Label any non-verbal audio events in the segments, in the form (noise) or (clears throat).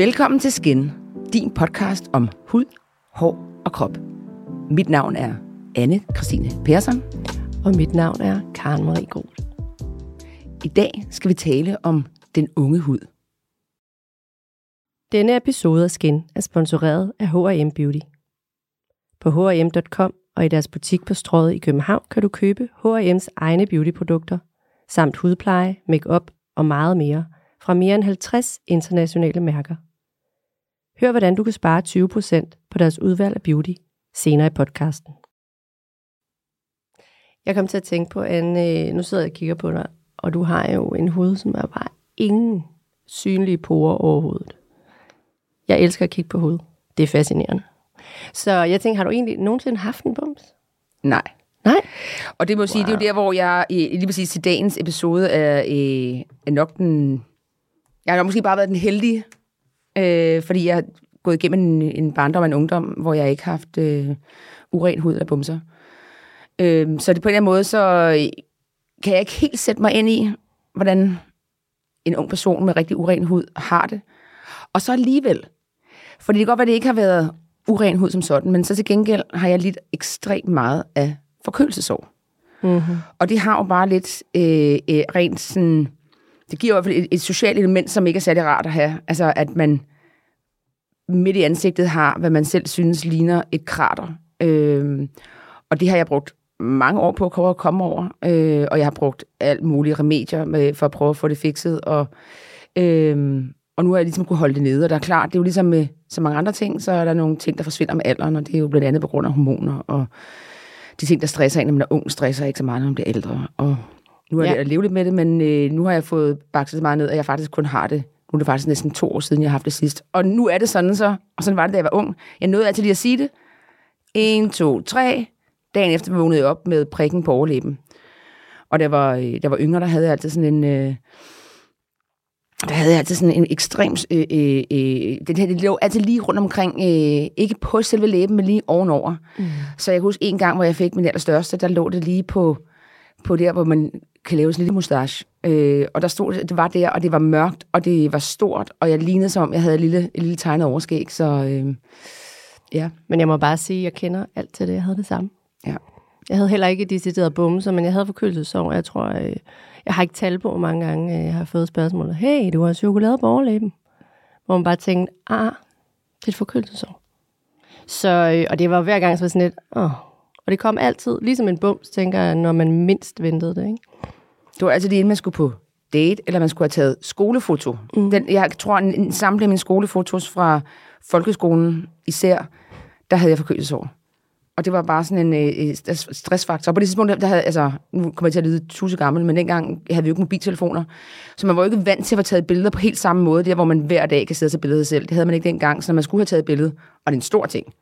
Velkommen til Skin, din podcast om hud, hår og krop. Mit navn er Anne Christine Persson. Og mit navn er Karen Marie Gol. I dag skal vi tale om den unge hud. Denne episode af Skin er sponsoreret af H&M Beauty. På H&M.com og i deres butik på Strøget i København kan du købe H&M's egne beautyprodukter, samt hudpleje, makeup og meget mere fra mere end 50 internationale mærker. Hør, hvordan du kan spare 20% på deres udvalg af beauty senere i podcasten. Jeg kom til at tænke på, at nu sidder jeg og kigger på dig, og du har jo en hud, som er bare ingen synlige porer overhovedet. Jeg elsker at kigge på hud. Det er fascinerende. Så jeg tænkte, har du egentlig nogensinde haft en bums? Nej. Nej? Og det må wow. sige, det er jo der, hvor jeg lige præcis til dagens episode er, er nok den... Jeg har måske bare været den heldige, øh, fordi jeg har gået igennem en, en barndom og en ungdom, hvor jeg ikke har haft øh, uren hud af bumser. Øh, så det på en eller anden måde, så kan jeg ikke helt sætte mig ind i, hvordan en ung person med rigtig uren hud har det. Og så alligevel, fordi det kan godt være, at det ikke har været uren hud som sådan, men så til gengæld har jeg lidt ekstremt meget af forkølelsesår. Mm-hmm. Og det har jo bare lidt øh, øh, rent sådan... Det giver i hvert fald et, et socialt element, som ikke er særlig rart at have. Altså, at man midt i ansigtet har, hvad man selv synes ligner et krater. Øh, og det har jeg brugt mange år på at komme over, øh, og jeg har brugt alt mulige remedier med, for at prøve at få det fikset, og, øh, og nu har jeg ligesom kunne holde det nede, og der er klart, det er jo ligesom med så mange andre ting, så er der nogle ting, der forsvinder med alderen, og det er jo blandt andet på grund af hormoner, og de ting, der stresser en, når man er ung, stresser ikke så meget, når man bliver ældre, og nu er ja. det at leve lidt med det, men øh, nu har jeg fået bakset så meget ned, at jeg faktisk kun har det nu er det faktisk næsten to år siden, jeg har haft det sidst. Og nu er det sådan så, og sådan var det, da jeg var ung. Jeg nåede altid lige at sige det. En, to, tre. Dagen efter vågnede jeg op med prikken på overlæben. Og der var, der var yngre, der havde jeg altid sådan en... Øh, der havde jeg altid sådan en ekstrem... Øh, øh, øh, det, det lå altid lige rundt omkring, øh, ikke på selve læben, men lige ovenover. Mm. Så jeg kan huske en gang, hvor jeg fik min allerstørste, der lå det lige på, på der, hvor man kan lave sådan en lille mustache. Øh, og der stod, det var der, og det var mørkt, og det var stort, og jeg lignede som om, jeg havde et lille, et lille tegnet overskæg, så øh, ja. Men jeg må bare sige, at jeg kender alt til det, jeg havde det samme. Ja. Jeg havde heller ikke decideret bumser, men jeg havde forkølelsesår. Jeg tror, jeg, øh, jeg har ikke talt på, hvor mange gange øh, jeg har fået spørgsmålet, hey, du har chokolade på overlæben. Hvor man bare tænkte, ah, det er et forkølelsesår. Så, øh, og det var hver gang så var sådan lidt, åh. Og det kom altid, ligesom en bums, tænker jeg, når man mindst ventede det, ikke? Det var altid lige inden man skulle på date, eller man skulle have taget skolefoto. Mm. Den, jeg tror, en, en samling af mine skolefotos fra folkeskolen især, der havde jeg forkølelsesår. Og det var bare sådan en øh, stressfaktor. Og på det tidspunkt, der havde, altså, nu kommer jeg til at lyde tusind gammel, men dengang havde vi jo ikke mobiltelefoner. Så man var jo ikke vant til at få taget billeder på helt samme måde, der hvor man hver dag kan sidde og tage billeder selv. Det havde man ikke dengang, så man skulle have taget et billede. Og det er en stor ting. Og,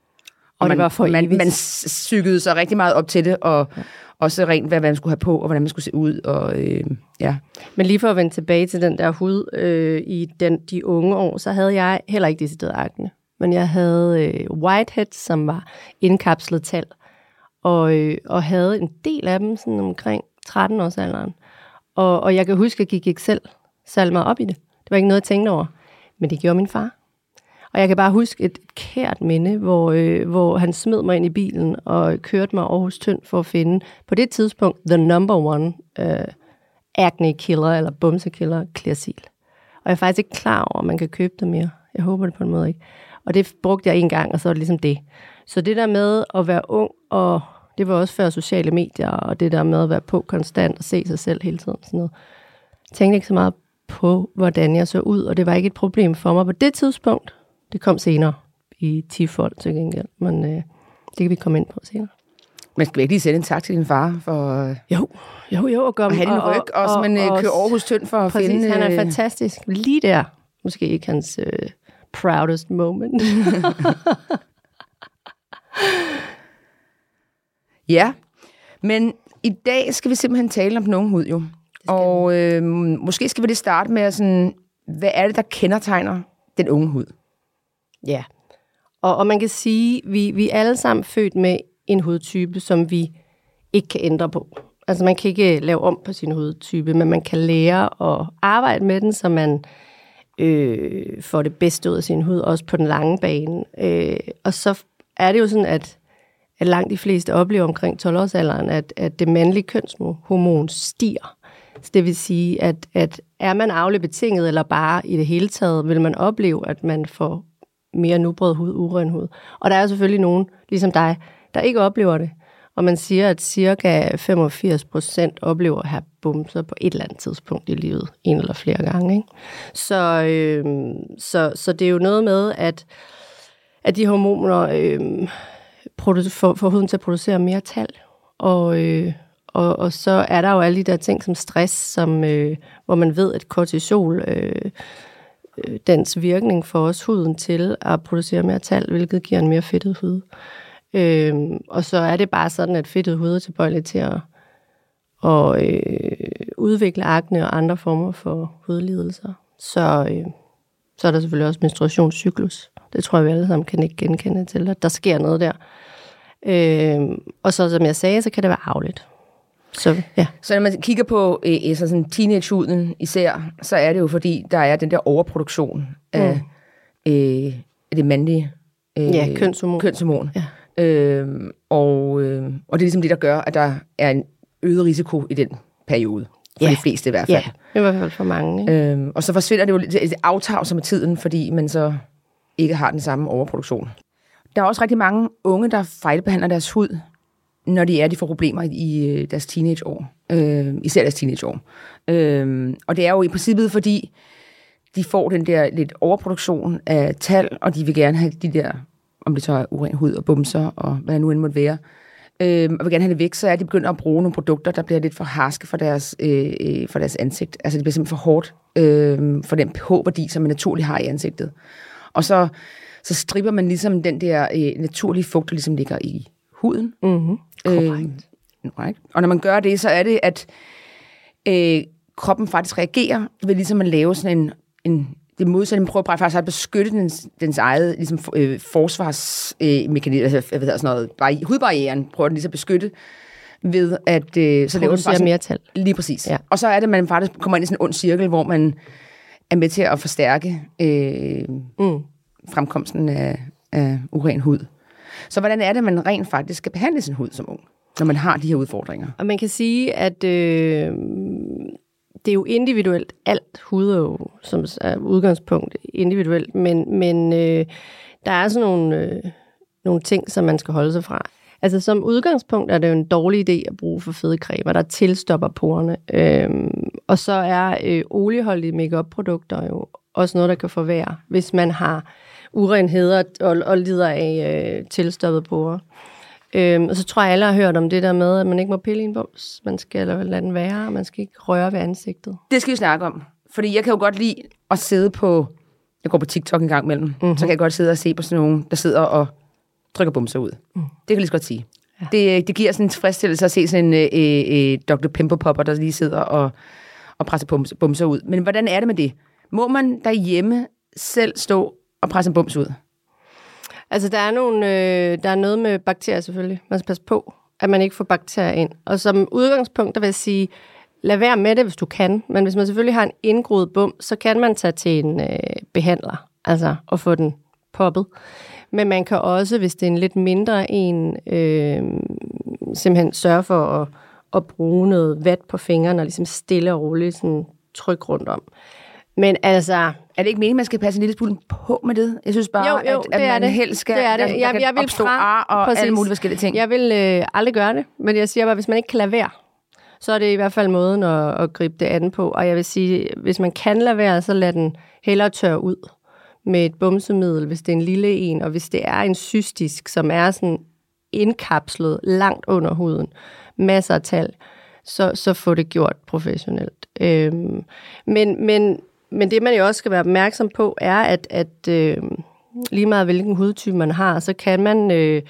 og man, det var for man, man cyklede sig rigtig meget op til det, og ja også rent, hvad, hvad man skulle have på, og hvordan man skulle se ud. Og, øh, ja. Men lige for at vende tilbage til den der hud øh, i den, de unge år, så havde jeg heller ikke decideret akne men jeg havde øh, whitehead, som var indkapslet tal, og, øh, og havde en del af dem sådan omkring 13 års alderen. Og, og jeg kan huske, at jeg gik ikke selv særlig meget op i det. Det var ikke noget, jeg tænkte over. Men det gjorde min far. Og jeg kan bare huske et kært minde, hvor, øh, hvor han smed mig ind i bilen og kørte mig Aarhus Tønd for at finde, på det tidspunkt, the number one øh, acne killer, eller bumsekiller, Clearsil. Og jeg er faktisk ikke klar over, at man kan købe det mere. Jeg håber det på en måde ikke. Og det brugte jeg en gang, og så var det ligesom det. Så det der med at være ung, og det var også før sociale medier, og det der med at være på konstant og se sig selv hele tiden. Sådan noget. Jeg tænkte ikke så meget på, hvordan jeg så ud, og det var ikke et problem for mig på det tidspunkt. Det kom senere i 10 folk til gengæld, men øh, det kan vi komme ind på senere. Men skal vi ikke lige sende en tak til din far for jo, jo, jo, og, gøre, have din ryg, og, og, og, man øh, kører Aarhus Tynd for at præcis, finde... han er øh, fantastisk. Lige der, måske ikke hans øh, proudest moment. (laughs) ja, men i dag skal vi simpelthen tale om den unge hud jo. Og øh, måske skal vi lige starte med sådan, hvad er det, der kendetegner den unge hud? Ja, og, og man kan sige, vi vi er alle sammen født med en hudtype, som vi ikke kan ændre på. Altså man kan ikke øh, lave om på sin hudtype, men man kan lære at arbejde med den, så man øh, får det bedste ud af sin hud, også på den lange bane. Øh, og så er det jo sådan, at, at langt de fleste oplever omkring 12-årsalderen, at, at det mandlige kønshormon stiger. Så det vil sige, at, at er man afligt eller bare i det hele taget, vil man opleve, at man får mere nubret hud, uren hud. Og der er selvfølgelig nogen, ligesom dig, der ikke oplever det. Og man siger, at cirka 85 procent oplever at have bumser på et eller andet tidspunkt i livet, en eller flere gange. Ikke? Så, øh, så, så det er jo noget med, at, at de hormoner øh, får, får huden til at producere mere tal. Og, øh, og, og så er der jo alle de der ting som stress, som, øh, hvor man ved, at kortisol, øh, Øh, dens virkning får også huden til at producere mere tal, hvilket giver en mere fedtet hud. Øhm, og så er det bare sådan, at fedtet hud er tilbøjeligt til at, og, øh, udvikle akne og andre former for hudlidelser. Så, øh, så er der selvfølgelig også menstruationscyklus. Det tror jeg, vi alle sammen kan ikke genkende til, at der sker noget der. Øh, og så som jeg sagde, så kan det være afligt. Så, ja. så når man kigger på øh, så sådan teenagehuden især, så er det jo fordi, der er den der overproduktion af, mm. øh, af det mandlige øh, ja, kønshormon. kønshormon. Ja. Øh, og, øh, og det er ligesom det, der gør, at der er en øget risiko i den periode. For ja. de fleste i hvert fald. Ja, i hvert fald for mange. Ikke? Øhm, og så forsvinder det jo lidt aftag som med tiden, fordi man så ikke har den samme overproduktion. Der er også rigtig mange unge, der fejlbehandler deres hud, når de er, de får problemer i øh, deres teenageår. Øh, især deres teenageår. Øh, og det er jo i princippet, fordi de får den der lidt overproduktion af tal, og de vil gerne have de der, om det så er uren hud og bumser, og hvad det nu end måtte være, øh, og vil gerne have det væk, så er de begyndt at bruge nogle produkter, der bliver lidt for harske for deres, øh, øh for deres ansigt. Altså det bliver simpelthen for hårdt øh, for den pH-værdi, som man naturligt har i ansigtet. Og så, så stripper man ligesom den der øh, naturlige fugt, der ligesom ligger i huden. Mm-hmm. Korrekt. Øh, right. Og når man gør det, så er det, at øh, kroppen faktisk reagerer ved ligesom at lave sådan en, en det modsatte, man prøver bare faktisk at beskytte dens, dens eget ligesom, øh, forsvarsmekanisme, øh, altså, hvad hedder sådan noget, bare hudbarrieren, prøver den ligesom at beskytte ved at øh, så laver den bare mere tal. Lige præcis. Ja. Og så er det, at man faktisk kommer ind i sådan en ond cirkel, hvor man er med til at forstærke øh, mm. fremkomsten af, af uren hud. Så hvordan er det, man rent faktisk skal behandle sin hud som ung, når man har de her udfordringer? Og man kan sige, at øh, det er jo individuelt. Alt hud er jo som er udgangspunkt individuelt, men, men øh, der er sådan nogle, øh, nogle ting, som man skal holde sig fra. Altså som udgangspunkt er det jo en dårlig idé at bruge for fede cremer, der tilstopper porerne. Øhm, og så er øh, olieholdige makeup-produkter jo også noget, der kan forværre, hvis man har urenheder og, og lider af øh, tilstoppet porer. Øhm, og så tror jeg, alle har hørt om det der med, at man ikke må pille i en bums. Man skal lade den være, man skal ikke røre ved ansigtet. Det skal vi snakke om. Fordi jeg kan jo godt lide at sidde på... Jeg går på TikTok en gang imellem. Mm-hmm. Så kan jeg godt sidde og se på sådan nogen, der sidder og trykker bumser ud. Mm. Det kan jeg lige så godt sige. Ja. Det, det giver sådan en tilfredsstillelse at se sådan en øh, øh, Dr. Pimple Popper, der lige sidder og, og presser bumser, bumser ud. Men hvordan er det med det? Må man derhjemme selv stå at presse en bums ud? Altså, der er, nogle, øh, der er noget med bakterier selvfølgelig. Man skal passe på, at man ikke får bakterier ind. Og som udgangspunkt, der vil jeg sige, lad være med det, hvis du kan. Men hvis man selvfølgelig har en indgroet bum, så kan man tage til en øh, behandler, altså og få den poppet. Men man kan også, hvis det er en lidt mindre en, øh, simpelthen sørge for at, at bruge noget vat på fingrene og ligesom stille og roligt sådan tryk rundt om. Men altså... Er det ikke meningen, man skal passe en lille smule på med det? Jeg synes bare, jo, jo, at, at man det. helst skal... Det er det. Der, jeg, jeg vil fra, ar og præcis. alle mulige forskellige ting. Jeg vil øh, aldrig gøre det, men jeg siger bare, hvis man ikke kan lade være, så er det i hvert fald måden at, at gribe det an på. Og jeg vil sige, hvis man kan lade være, så lad den hellere tørre ud med et bumsemiddel, hvis det er en lille en, og hvis det er en cystisk, som er sådan indkapslet langt under huden, masser af tal, så, så få det gjort professionelt. Øhm, men, men men det, man jo også skal være opmærksom på, er, at, at øh, lige meget hvilken hudtype man har, så kan man øh,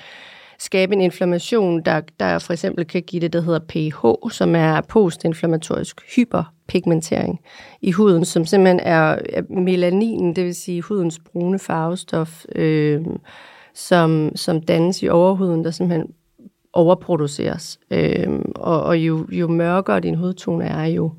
skabe en inflammation, der, der for eksempel kan give det, der hedder pH, som er postinflammatorisk hyperpigmentering i huden, som simpelthen er melaninen, det vil sige hudens brune farvestof, øh, som, som dannes i overhuden, der simpelthen overproduceres. Øh, og og jo, jo mørkere din hudtone er, jo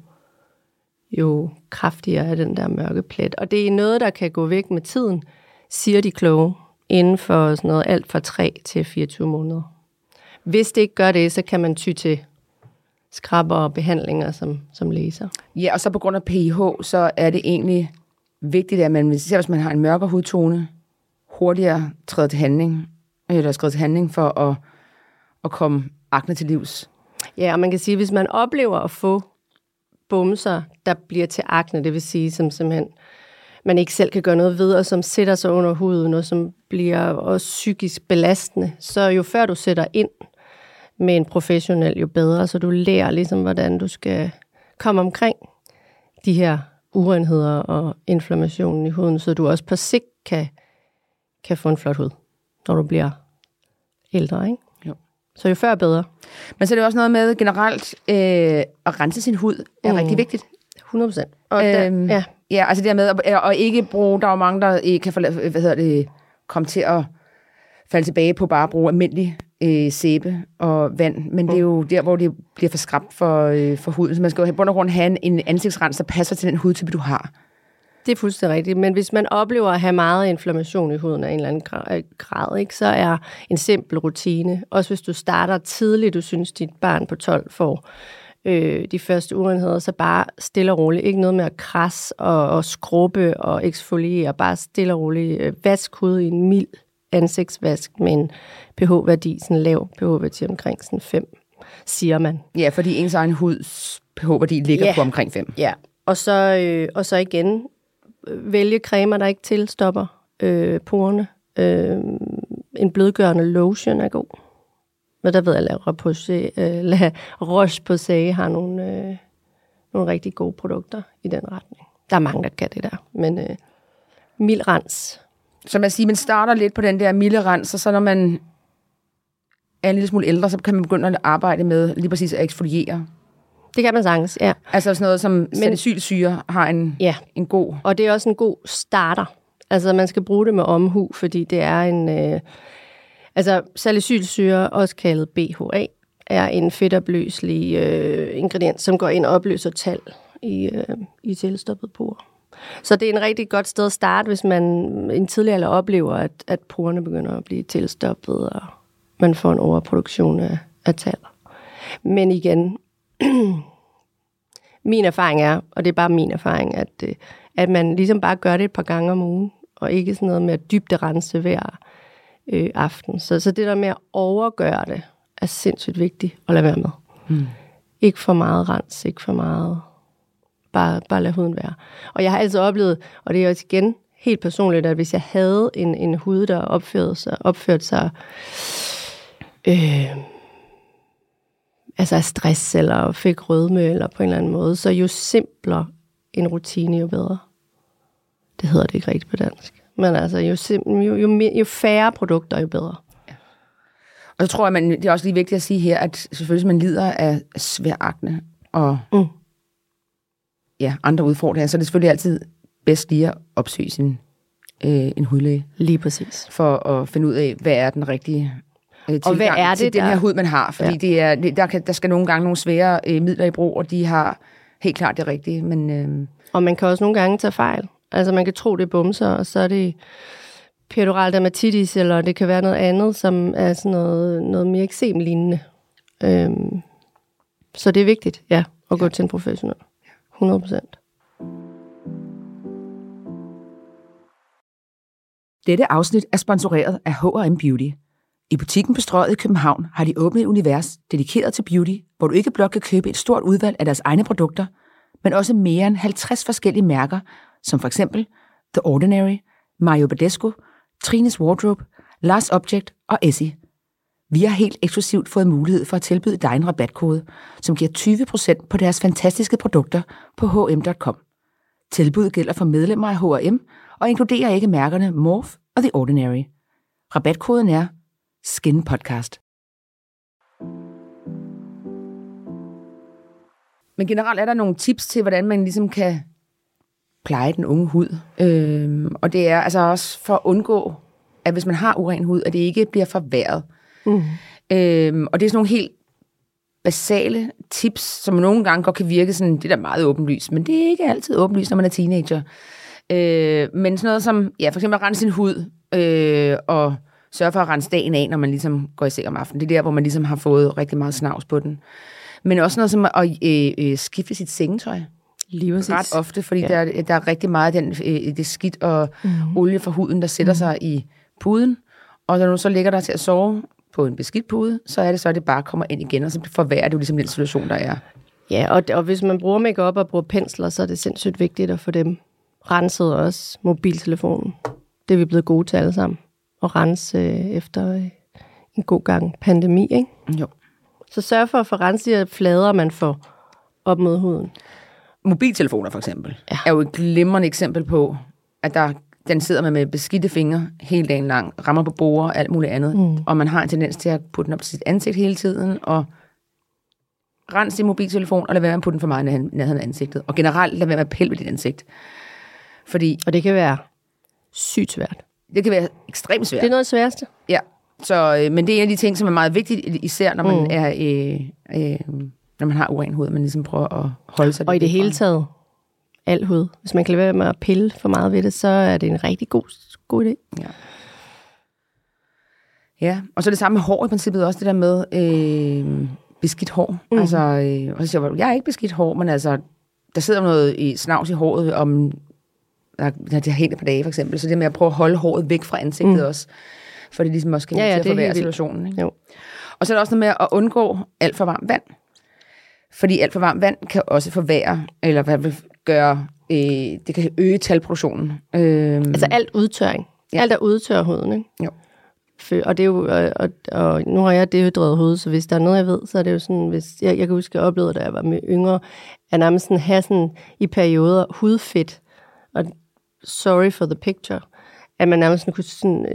jo kraftigere er den der mørke plet. Og det er noget, der kan gå væk med tiden, siger de kloge, inden for sådan noget alt fra 3 til 24 måneder. Hvis det ikke gør det, så kan man ty til skrabber og behandlinger som, som læser. Ja, og så på grund af PIH, så er det egentlig vigtigt, at man, især hvis man har en mørkere hudtone, hurtigere træder til handling, eller skrider til handling for at, at komme akne til livs. Ja, og man kan sige, at hvis man oplever at få bumser, der bliver til akne, det vil sige, som simpelthen man ikke selv kan gøre noget ved, og som sætter sig under huden, og som bliver også psykisk belastende, så jo før du sætter ind med en professionel, jo bedre, så du lærer ligesom, hvordan du skal komme omkring de her urenheder og inflammationen i huden, så du også på sigt kan, kan få en flot hud, når du bliver ældre, ikke? Så jo før bedre. Men så er det også noget med generelt øh, at rense sin hud er mm. rigtig vigtigt. 100 procent. Og der, Øhm, ja, Ja, altså det her med at, at ikke bruge, der er jo mange, der ikke kan forlade, hvad hedder det, komme til at falde tilbage på bare at bruge almindelig øh, sæbe og vand, men det er jo der, hvor det bliver for skrabt for, øh, for huden. Så man skal jo i bund og grund have en, en ansigtsrens, der passer til den hudtype, du har. Det er fuldstændig rigtigt. Men hvis man oplever at have meget inflammation i huden af en eller anden øh, grad, ikke, så er en simpel rutine, også hvis du starter tidligt, du synes, dit barn på 12 får øh, de første urenheder, så bare stille og roligt. Ikke noget med at krasse og, og skrubbe og eksfoliere, bare stille og roligt. Øh, vask hud i en mild ansigtsvask med en pH-værdi, sådan lav pH-værdi omkring sådan 5, siger man. Ja, fordi ens egen huds pH-værdi ligger Ja. på omkring 5. Ja, og så, øh, og så igen vælge cremer, der ikke tilstopper øh, porerne. Øh, en blødgørende lotion er god. Men der ved jeg, at La Roche- øh, La Roche-Posay har nogle, øh, nogle rigtig gode produkter i den retning. Der er mange, der kan det der. Men øh, mild rens. Så man siger, man starter lidt på den der milde rens, og så når man er en lille smule ældre, så kan man begynde at arbejde med lige præcis at eksfoliere. Det kan man sagtens, ja. Altså sådan noget som salicylsyre har en, Ja, en god... Og det er også en god starter. Altså, man skal bruge det med omhu, fordi det er en... Øh, altså, salicylsyre, også kaldet BHA, er en fedtopløselig øh, ingrediens, som går ind og opløser tal i, øh, i tilstoppet porer. Så det er en rigtig godt sted at starte, hvis man en tidligere alder oplever, at, at porerne begynder at blive tilstoppet, og man får en overproduktion af, af tal. Men igen, (clears throat) min erfaring er, og det er bare min erfaring, at, øh, at man ligesom bare gør det et par gange om ugen, og ikke sådan noget med at dybde rense hver øh, aften. Så, så det der med at overgøre det, er sindssygt vigtigt at lade være med. Mm. Ikke for meget rens, ikke for meget. Bare, bare lad huden være. Og jeg har altid oplevet, og det er også igen helt personligt, at hvis jeg havde en, en hud, der opførte sig, opførte sig øh, altså af stress, eller fik rødme, eller på en eller anden måde, så jo simplere en rutine, jo bedre. Det hedder det ikke rigtigt på dansk. Men altså, jo, sim- jo, jo, mere, jo færre produkter, jo bedre. Og så tror jeg, man, det er også lige vigtigt at sige her, at selvfølgelig, hvis man lider af svær akne og Mm. ja, andre udfordringer, så er det selvfølgelig altid bedst lige at opsøge sin, øh, en hudlæge, Lige præcis. for at finde ud af, hvad er den rigtige øh, tilgang hvad er til det, den der- her hud, man har. Fordi Ja. ja. det er, der, kan, der skal nogle gange nogle svære øh, midler i brug, og de har helt klart det rigtige. Men øh, Og man kan også nogle gange tage fejl. Altså man kan tro, det er bumser, og så er det perioral dermatitis, eller det kan være noget andet, som er sådan noget, noget mere eksem-lignende. Øhm, så det er vigtigt, ja, at gå til en professionel. 100 procent. Dette afsnit er sponsoreret af H&M Beauty. I butikken på Strøget i København har de åbnet et univers dedikeret til beauty, hvor du ikke blot kan købe et stort udvalg af deres egne produkter, men også mere end 50 forskellige mærker, som for eksempel The Ordinary, Mario Badescu, Trines Wardrobe, Last Object og Essie. Vi har helt eksklusivt fået mulighed for at tilbyde dig en rabatkode, som giver 20% på deres fantastiske produkter på hm.com. Tilbuddet gælder for medlemmer af H&M og inkluderer ikke mærkerne Morph og The Ordinary. Rabatkoden er Skin Podcast. Men generelt er der nogle tips til, hvordan man ligesom kan pleje den unge hud. Øhm, og det er altså også for at undgå, at hvis man har uren hud, at det ikke bliver forværret. Mm. Øhm, og det er sådan nogle helt basale tips, som nogle gange godt kan virke sådan, det er da meget åbenlyst, men det er ikke altid åbenlyst, når man er teenager. Øh, men sådan noget som, ja, for eksempel at rense sin hud, øh, og sørge for at rense dagen af, når man ligesom går i seng om aftenen. Det er der, hvor man ligesom har fået rigtig meget snavs på den. Men også noget som at øh, øh, skifte sit sengetøj. Lige præcis. Ret ofte, fordi ja. der, der er rigtig meget af den, øh, det skidt og mm. olie fra huden, der sætter mm. sig i puden. Og når du så ligger der til at sove på en beskidt pude, så er det så, at det bare kommer ind igen, og så forværrer det jo ligesom den situation, der er. Ja, og, og hvis man bruger makeup og bruger pensler, så er det sindssygt vigtigt at få dem renset også. Mobiltelefonen. Det er vi blevet gode til alle sammen. At rense øh, efter øh, en god gang pandemi, ikke? Jo. Så sørg for at få renset de flader, man får op mod huden. Mobiltelefoner for eksempel, ja. er jo et glimrende eksempel på, at der, den sidder man med beskidte fingre hele dagen lang, rammer på bord og alt muligt andet, mm. og man har en tendens til at putte den op til sit ansigt hele tiden, og rens din mobiltelefon, og lad være med at putte den for meget nærheden af ansigtet. Og generelt, lad være med at pille ved dit ansigt. Fordi Og det kan være sygt svært. Det kan være ekstremt svært. Det er noget af det sværeste. Ja, så, øh, men det er en af de ting, som er meget vigtigt, især når man, mm. er, øh, øh, når man har uren hud, man ligesom prøver at holde sig Og i det hele taget, al hud. Hvis man kan lade være med at pille for meget ved det, så er det en rigtig god, god idé. Ja. ja, og så det samme med hår i princippet også, det der med øh, beskidt hår. Mm. Altså, øh, og så siger jeg, jeg er ikke beskidt hår, men altså, der sidder noget i snavs i håret, om der, der det har hængt på dage for eksempel, så det med at prøve at holde håret væk fra ansigtet mm. også, for det ligesom også kan Ja, ja, til at forværre situationen. Ikke? Jo. Og så er der også noget med at undgå alt for varmt vand. Fordi alt for varmt vand kan også forværre, eller hvad vil gøre, øh, det kan øge talproduktionen. Øh, Altså alt udtørring. Ja. Alt er udtør huden, ikke? Jo. Og, det er jo, og, og, og nu har jeg dehydreret hoved, så hvis der er noget, jeg ved, så er det jo sådan, hvis, jeg, jeg kan huske, jeg oplevede, da jeg var med yngre, at nærmest sådan have sådan i perioder hudfedt, og sorry for the picture, at man nærmest sådan kunne sådan,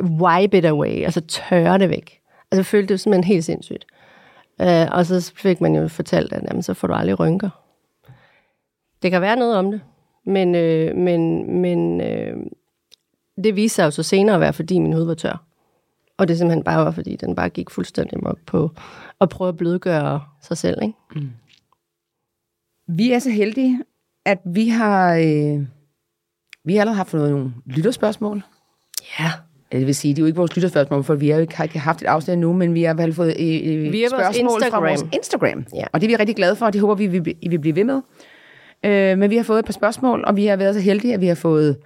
uh, wipe it away, altså tørre det væk. Altså jeg følte det simpelthen helt sindssygt. Uh, og så fik man jo fortalt, at jamen, så får du aldrig rynker. Det kan være noget om det, men, øh, men, men øh, det viste sig jo så senere at være, fordi min hud var tør. Og det simpelthen bare var, fordi den bare gik fuldstændig mok på at prøve at blødgøre sig selv. Ikke? Mm. Vi er så heldige, at vi har, øh, vi har allerede haft nogle lytterspørgsmål. Ja. Det vil sige, det er jo ikke vores lytterspørgsmål, for vi har jo ikke, har ikke haft et afsnit endnu, men vi har i hvert fald fået øh, Via vores spørgsmål fra Instagram. vores Instagram. Ja. Og det er vi rigtig glade for, og det håber vi, vi, I vil blive ved med. Øh, men vi har fået et par spørgsmål, og vi har været så heldige, at vi har fået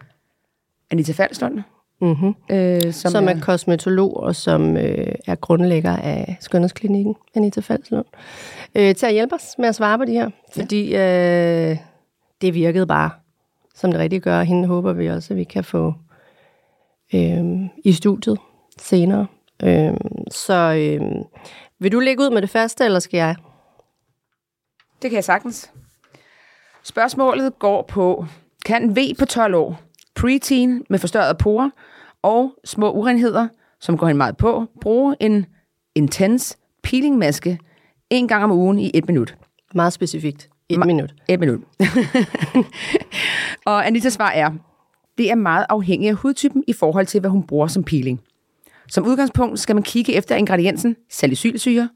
Anita Falslund, Mm-hmm. øh, som, Som, som er kosmetolog og som øh, er grundlægger af Skønhedsklinikken, Anita Falslund, øh, til at hjælpe os med at svare på de her. Fordi øh, det virkede bare, som det rigtigt gør. Hende håber vi også, at vi kan få øh, i studiet senere. Øh, så øh, vil du lægge ud med det første, eller skal jeg? Det kan jeg sagtens. Spørgsmålet går på, kan V på 12 år, preteen med forstørrede porer og små urenheder, som går hende meget på, bruge en intens peelingmaske en gang om ugen i et minut? Meget specifikt. Et Ma- minut. Et minut. (laughs) og Anitas svar er, det er meget afhængigt af hudtypen i forhold til, hvad hun bruger som peeling. Som udgangspunkt skal man kigge efter ingrediensen salicylsyre,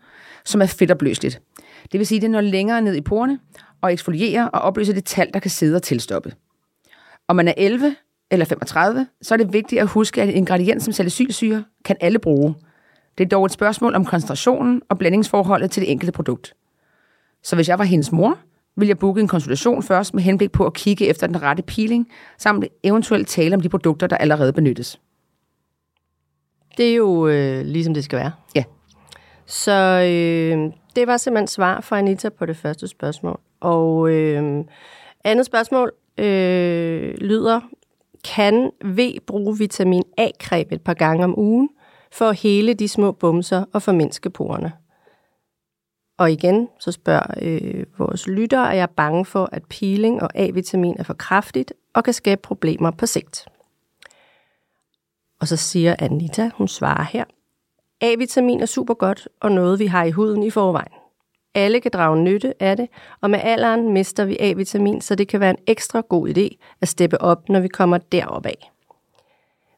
som er fedtopløseligt. Det vil sige, at det når længere ned i porerne og eksfolierer og opløser det tal, der kan sidde og tilstoppe. Om man er 11 eller 35, så er det vigtigt at huske, at en ingrediens som salicylsyre kan alle bruge. Det er dog et spørgsmål om koncentrationen og blandingsforholdet til det enkelte produkt. Så hvis jeg var hendes mor, ville jeg booke en konsultation først med henblik på at kigge efter den rette peeling, samt eventuelt tale om de produkter, der allerede benyttes. Det er jo øh, ligesom det skal være. Ja. Så øh, det var simpelthen svar fra Anita på det første spørgsmål. Og øh, andet spørgsmål øh, lyder, kan V bruge vitamin A-creme et par gange om ugen for at hele de små bumser og formindske porerne? Og igen, så spørger øh, vores lytter, er jeg bange for, at peeling og A-vitamin er for kraftigt og kan skabe problemer på sigt. Og så siger Anita, hun svarer her, A-vitamin er super godt og noget, vi har i huden i forvejen. Alle kan drage nytte af det, og med alderen mister vi A-vitamin, så det kan være en ekstra god idé at steppe op, når vi kommer derop af.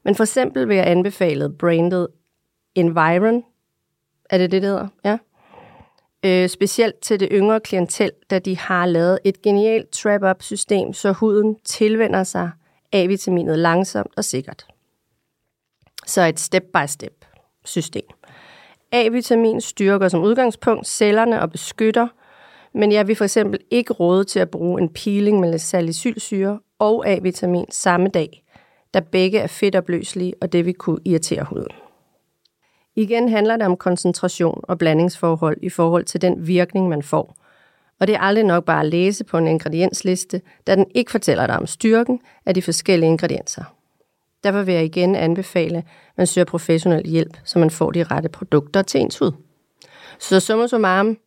Men for eksempel vil jeg anbefale brandet Environ. Er det det, det hedder? Ja øh, specielt til det yngre klientel, da de har lavet et genialt trap-up-system, så huden tilvender sig A-vitaminet langsomt og sikkert. Så et step-by-step system. A-vitamin styrker som udgangspunkt cellerne og beskytter, men jeg vil for eksempel ikke råde til at bruge en peeling med salicylsyre og A-vitamin samme dag, da begge er fedtopløselige, og det vil kunne irritere huden. Igen handler det om koncentration og blandingsforhold i forhold til den virkning, man får. Og det er aldrig nok bare at læse på en ingrediensliste, da den ikke fortæller dig om styrken af de forskellige ingredienser. Derfor vil jeg igen anbefale, at man søger professionel hjælp, så man får de rette produkter til ens hud. Så summa summarum,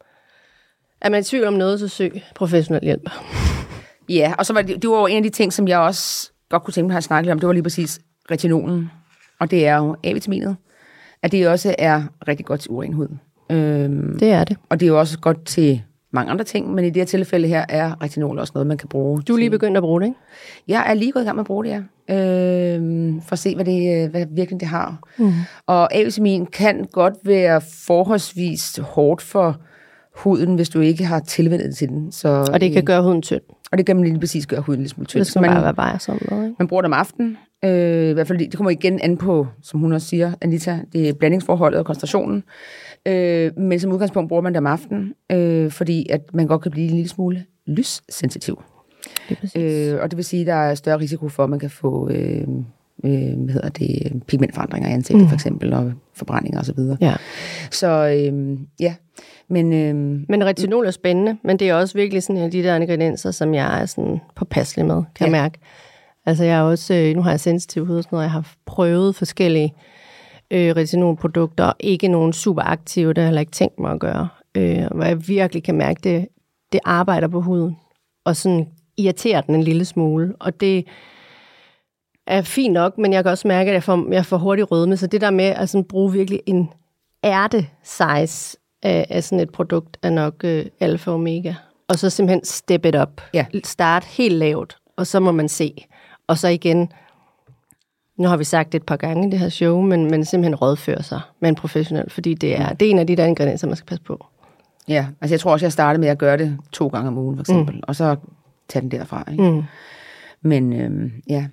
er man i tvivl om noget, så søg professionel hjælp. Ja, og så var det, det var jo en af de ting, som jeg også godt kunne tænke mig at snakke lidt om, det var lige præcis retinolen. Og det er jo A-vitaminet, at det også er rigtig godt til uren hud. Øhm, Det er det. og det er jo også godt til mange andre ting, men i det her tilfælde her er retinol også noget, man kan bruge. Du er lige til- begyndt at bruge det, ikke? Jeg er lige gået i gang med at bruge det, ja. Øhm, for at se, hvad, det, hvad virkning det har. Mm. Og A-vitamin kan godt være forholdsvis hårdt for huden, hvis du ikke har tilvendet det til den. Så, Og det kan øh, gøre huden tynd. og det kan man lige præcis gøre huden lidt smule tynd. Det skal man man, bare være varsom med, ikke? man bruger det om aftenen. Øh, I hvert fald, det kommer igen an på, som hun også siger, Anita, det er blandingsforholdet og koncentrationen. Øh, men som udgangspunkt bruger man det om aftenen, øh, fordi at man godt kan blive en lille smule lyssensitiv. Præcis. Øh, og det vil sige, at der er større risiko for, at man kan få øh, øh, hvad hedder det, pigmentforandringer i ansigtet, mm. for eksempel, og forbrændinger osv. Så, Ja. så øh, ja, men øh, Men retinol er spændende, men det er også virkelig sådan en af de der ingredienser, som jeg er sådan påpasselig med, kan ja. jeg mærke. Altså jeg er også, øh, nu har jeg sensitiv hud og sådan noget, jeg har prøvet forskellige øh, retinolprodukter, ikke nogen super aktive, det har jeg heller ikke tænkt mig at gøre. Øh, hvor jeg virkelig kan mærke, det, det arbejder på huden, og sådan irriterer den en lille smule. Og det er fint nok, men jeg kan også mærke, at jeg får, jeg får hurtigt rødme, så det der med at sådan bruge virkelig en ærte-size af, af sådan et produkt er nok øh, alfa og omega. Og så simpelthen step it up. Ja. Start helt lavt, og så må man se. Og så igen, nu har vi sagt det et par gange i det her show, men, men simpelthen rådføre sig med en professionel, fordi det er, det er en af de der ingredienser, man skal passe på. ja, altså jeg tror også, jeg startede med at gøre det to gange om ugen, for eksempel, mm. og så tage den derfra. Ikke? Mm. Men øh, ja.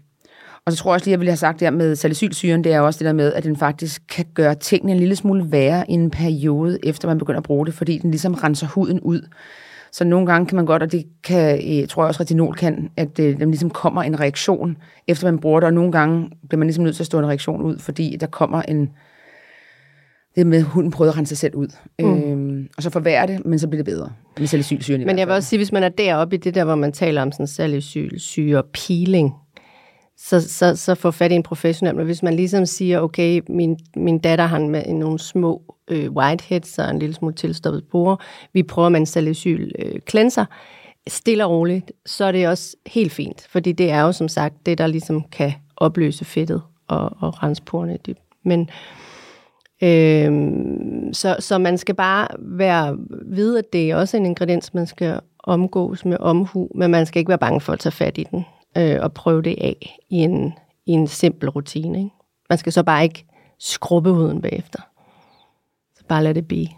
Og så tror jeg også lige, jeg ville have sagt der med salicylsyren, det er også det der med, at den faktisk kan gøre tingene en lille smule værre i en periode, efter man begynder at bruge det, fordi den ligesom renser huden ud. Så nogle gange kan man godt, og det kan, øh, tror jeg også retinol kan, at øh, der ligesom kommer en reaktion, efter man bruger det, og nogle gange bliver man ligesom nødt til at stå en reaktion ud, fordi der kommer en, det med, at hunden prøver at rense sig selv ud. Mm. Øhm, og så forværrer det, men så bliver det bedre med salicylsyren Men jeg vil også sige, hvis man er deroppe i det der, hvor man taler om sådan salicylsyre peeling, så, så, så få fat i en professionel. Men hvis man ligesom siger, okay, min, min datter har med nogle små øh, whiteheads og en lille smule tilstoppet porer, vi prøver med en salicyl øh, cleanser, stille og roligt, så er det også helt fint. Fordi det er jo som sagt det, der ligesom kan opløse fedtet og, og rense porerne dybt. Men øh, så, så man skal bare være vide, at det er også en ingrediens, man skal omgås med omhu, men man skal ikke være bange for at tage fat i den øh, og prøve det af i en, i en simpel rutine. Ikke? Man skal så bare ikke skrubbe huden bagefter. Så bare lad det blive.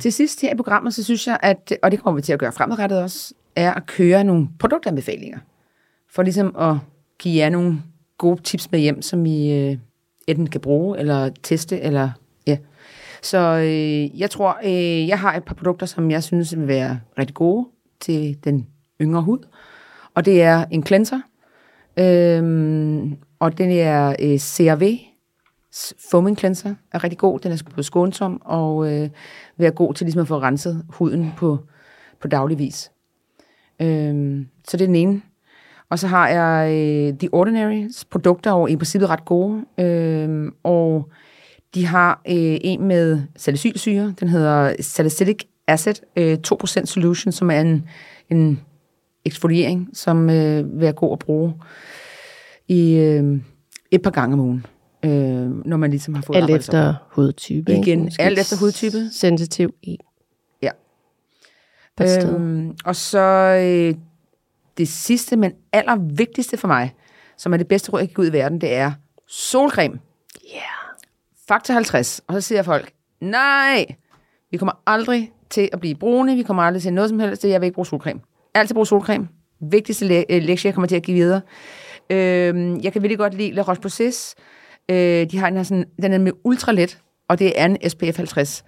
Til sidst her i programmet, så synes jeg, at, og det kommer vi til at gøre fremadrettet også, er at køre nogle produktanbefalinger. For ligesom at give jer nogle gode tips med hjem, som I øh, enten kan bruge, eller teste, eller ja. Så øh, jeg tror, øh, jeg har et par produkter, som jeg synes vil være rigtig gode til den yngre hud. Og det er en cleanser, øhm, og den er øh, CRV, foaming cleanser er rigtig god. Den er både skånsom og øh, være god til ligesom at få renset huden på, på daglig vis. Øhm, så det er den ene. Og så har jeg øh, The Ordinary produkter, og i princippet ret gode. Øhm, og de har øh, en med salicylsyre. Den hedder Salicylic Acid øh, 2% Solution, som er en, en eksfoliering, som øh, vil være god at bruge i øh, et par gange om ugen. Øh, når man ligesom har fået Alt efter hudtype. ikke? Igen, Måske alt efter hudtype. Sensitiv i. Ja. Øhm, og så øh, det sidste, men allervigtigste for mig, som er det bedste råd, jeg kan give ud i verden, det er solcreme. Yeah. Faktor 50. Og så siger folk, nej, Vi kommer aldrig til at blive brune, vi kommer aldrig til noget som helst, så jeg vil ikke bruge solcreme. Altid bruge solcreme. Vigtigste le- øh, lektie, jeg kommer til at give videre. Øh, jeg kan virkelig godt lide La Roche-Posay. Øh, de har den her sådan, den er med ultra let, og det er en SPF 50.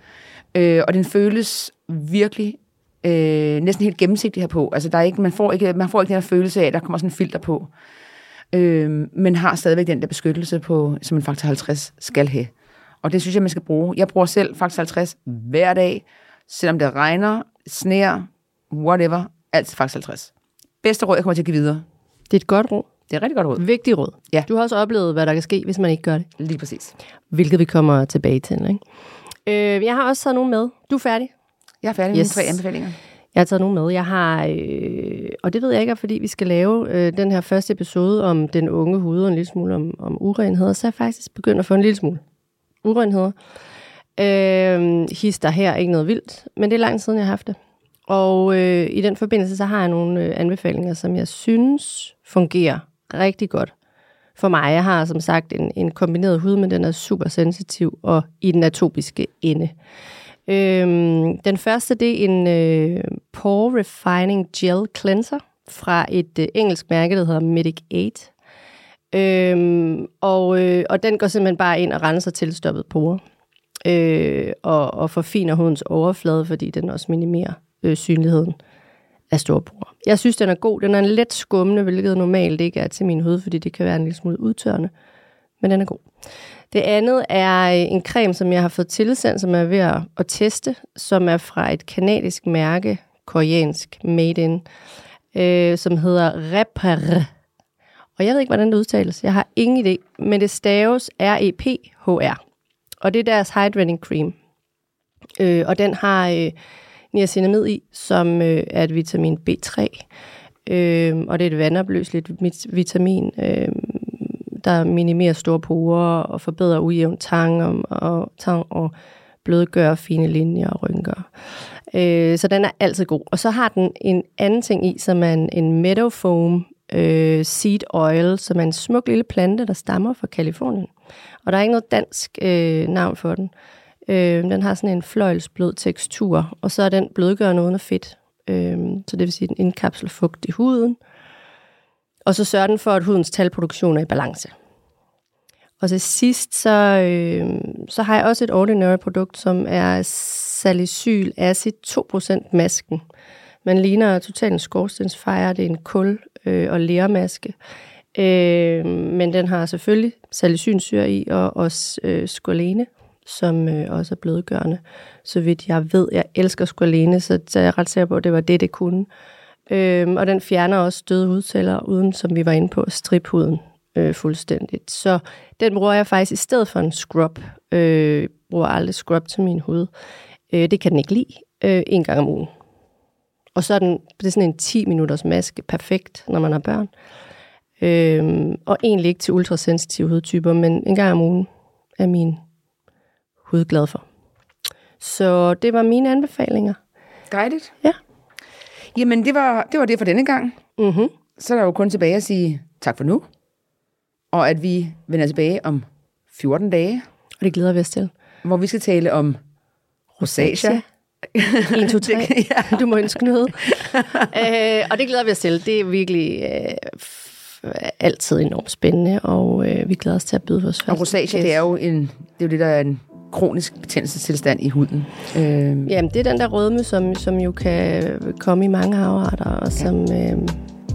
Øh, og den føles virkelig øh, næsten helt gennemsigtig her på. Altså, der er ikke, man, får ikke, man får ikke den her følelse af, at der kommer sådan en filter på. Øh, men har stadigvæk den der beskyttelse på, som en faktor 50 skal have. Og det synes jeg, man skal bruge. Jeg bruger selv faktor 50 hver dag, selvom det regner, sneer, whatever, altid faktor 50. Bedste råd, jeg kommer til at give videre. Det er et godt råd. Det er et rigtig godt råd. Vigtigt råd. Ja. Du har også oplevet, hvad der kan ske, hvis man ikke gør det. Lige præcis. Hvilket vi kommer tilbage til. Ikke? Øh, jeg har også taget nogen med. Du er færdig? Jeg er færdig med mine tre anbefalinger. Jeg har taget nogen med. Jeg har, øh, og det ved jeg ikke, fordi vi skal lave øh, den her første episode om den unge hud og en lille smule om, om urenheder, så er jeg faktisk begyndt at få en lille smule urenheder. Øh, hister her ikke noget vildt, men det er lang siden, jeg har haft det. Og øh, i den forbindelse, så har jeg nogle øh, anbefalinger, som jeg synes fungerer rigtig godt for mig. Jeg har som sagt en, en kombineret hud, men den er super sensitiv og i den atopiske ende. Øhm, den første, det er en øh, Pore Refining Gel Cleanser fra et øh, engelsk mærke, der hedder Medic 8. Øhm, og, øh, og den går simpelthen bare ind og renser tilstoppet porer. Øh, og, og forfiner hudens overflade, fordi den også minimerer øh, synligheden af storbror. Jeg synes, den er god. Den er en let skummende, hvilket normalt ikke er til min hud, fordi det kan være en lille smule udtørrende. Men den er god. Det andet er en creme, som jeg har fået tilsendt, som jeg er ved at, at teste, som er fra et kanadisk mærke, koreansk, made in, øh, som hedder Repar. Og jeg ved ikke, hvordan det udtales. Jeg har ingen idé, men det staves R-E-P-H-R. Og det er deres hydrating cream. Øh, og den har øh, niacinamid i, som øh, er et vitamin B3. Øh, og det er et vandopløseligt vitamin, øh, der minimerer store porer og forbedrer ujævn tang og, og, tang og blødgør fine linjer og rynker. Øh, så den er altid god. Og så har den en anden ting i, som er en, en meadow foam øh, seed oil, som er en smuk lille plante, der stammer fra Kalifornien. Og der er ikke noget dansk øh, navn for den. Øh, Øh, den har sådan en fløjlsblød tekstur, og så er den blødgørende uden fedt. Øh, så det vil sige, at den indkapsler fugt i huden. Og så sørger den for, at hudens talproduktion er i balance. Og til sidst, så, øh, så har jeg også et ordinary produkt, som er salicyl acid 2% masken. Man ligner totalt en skorstensfejre. Det er en kul- øh, og lermaske. Øh, men den har selvfølgelig salicylsyre i, og også øh, squalene, som øh, også er blødgørende. Så vidt jeg ved, jeg elsker squalene, så, så jeg er ret sikker på, at det var det, det kunne. Øhm, og den fjerner også døde hudceller, uden, som vi var inde på, at strippe huden øh, fuldstændigt. Så den bruger jeg faktisk i stedet for en scrub. Øh, bruger aldrig scrub til min hud. Øh, det kan den ikke lide. Øh, en gang om ugen. Og så er den, det er sådan en 10 minutters maske, perfekt, når man har børn. Øhm, og egentlig ikke til ultrasensitive hudtyper, men en gang om ugen er min hud glad for. Så det var mine anbefalinger. Dejligt. Ja. Jamen, det var, det var det for denne gang. Mm-hmm. Så er der jo kun tilbage at sige tak for nu. Og at vi vender tilbage om 14 dage, Og det glæder vi os til. hvor vi skal tale om rosacea. 1, 2, 3. Det- ja. Du må ønske noget. øh, og det glæder vi os til. Det er virkelig øh, f- altid enormt spændende, og øh, vi glæder os til at byde vores Og rosacea, det er jo en, det er jo det, der er en kronisk betændelsestilstand i huden. Øh, Jamen, det er den der rødme, som, som jo kan komme i mange afarter, og som... Øh,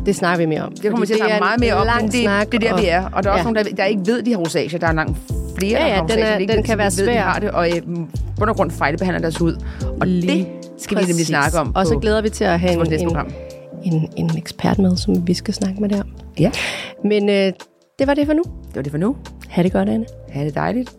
det snakker vi mere om. det kommer til at snakke meget mere om, men det, snak, det er der, og- vi er. Og der er også Ja. nogen, der, der ikke ved, de har rosacea. Der er langt flere, Ja, der ja, har den rosacea. er- ikke den ved, kan være ved, de svær. har det, og øh, bund og grund fejlbehandler deres hud. Og Lige det skal vi nemlig Præcis. snakke om Og så glæder vi til at have en, en, program. en, en ekspert med, som vi skal snakke med der. Ja, Men øh, det var det for nu. det var det for nu. Ha' det godt, Anne. Ha' det dejligt.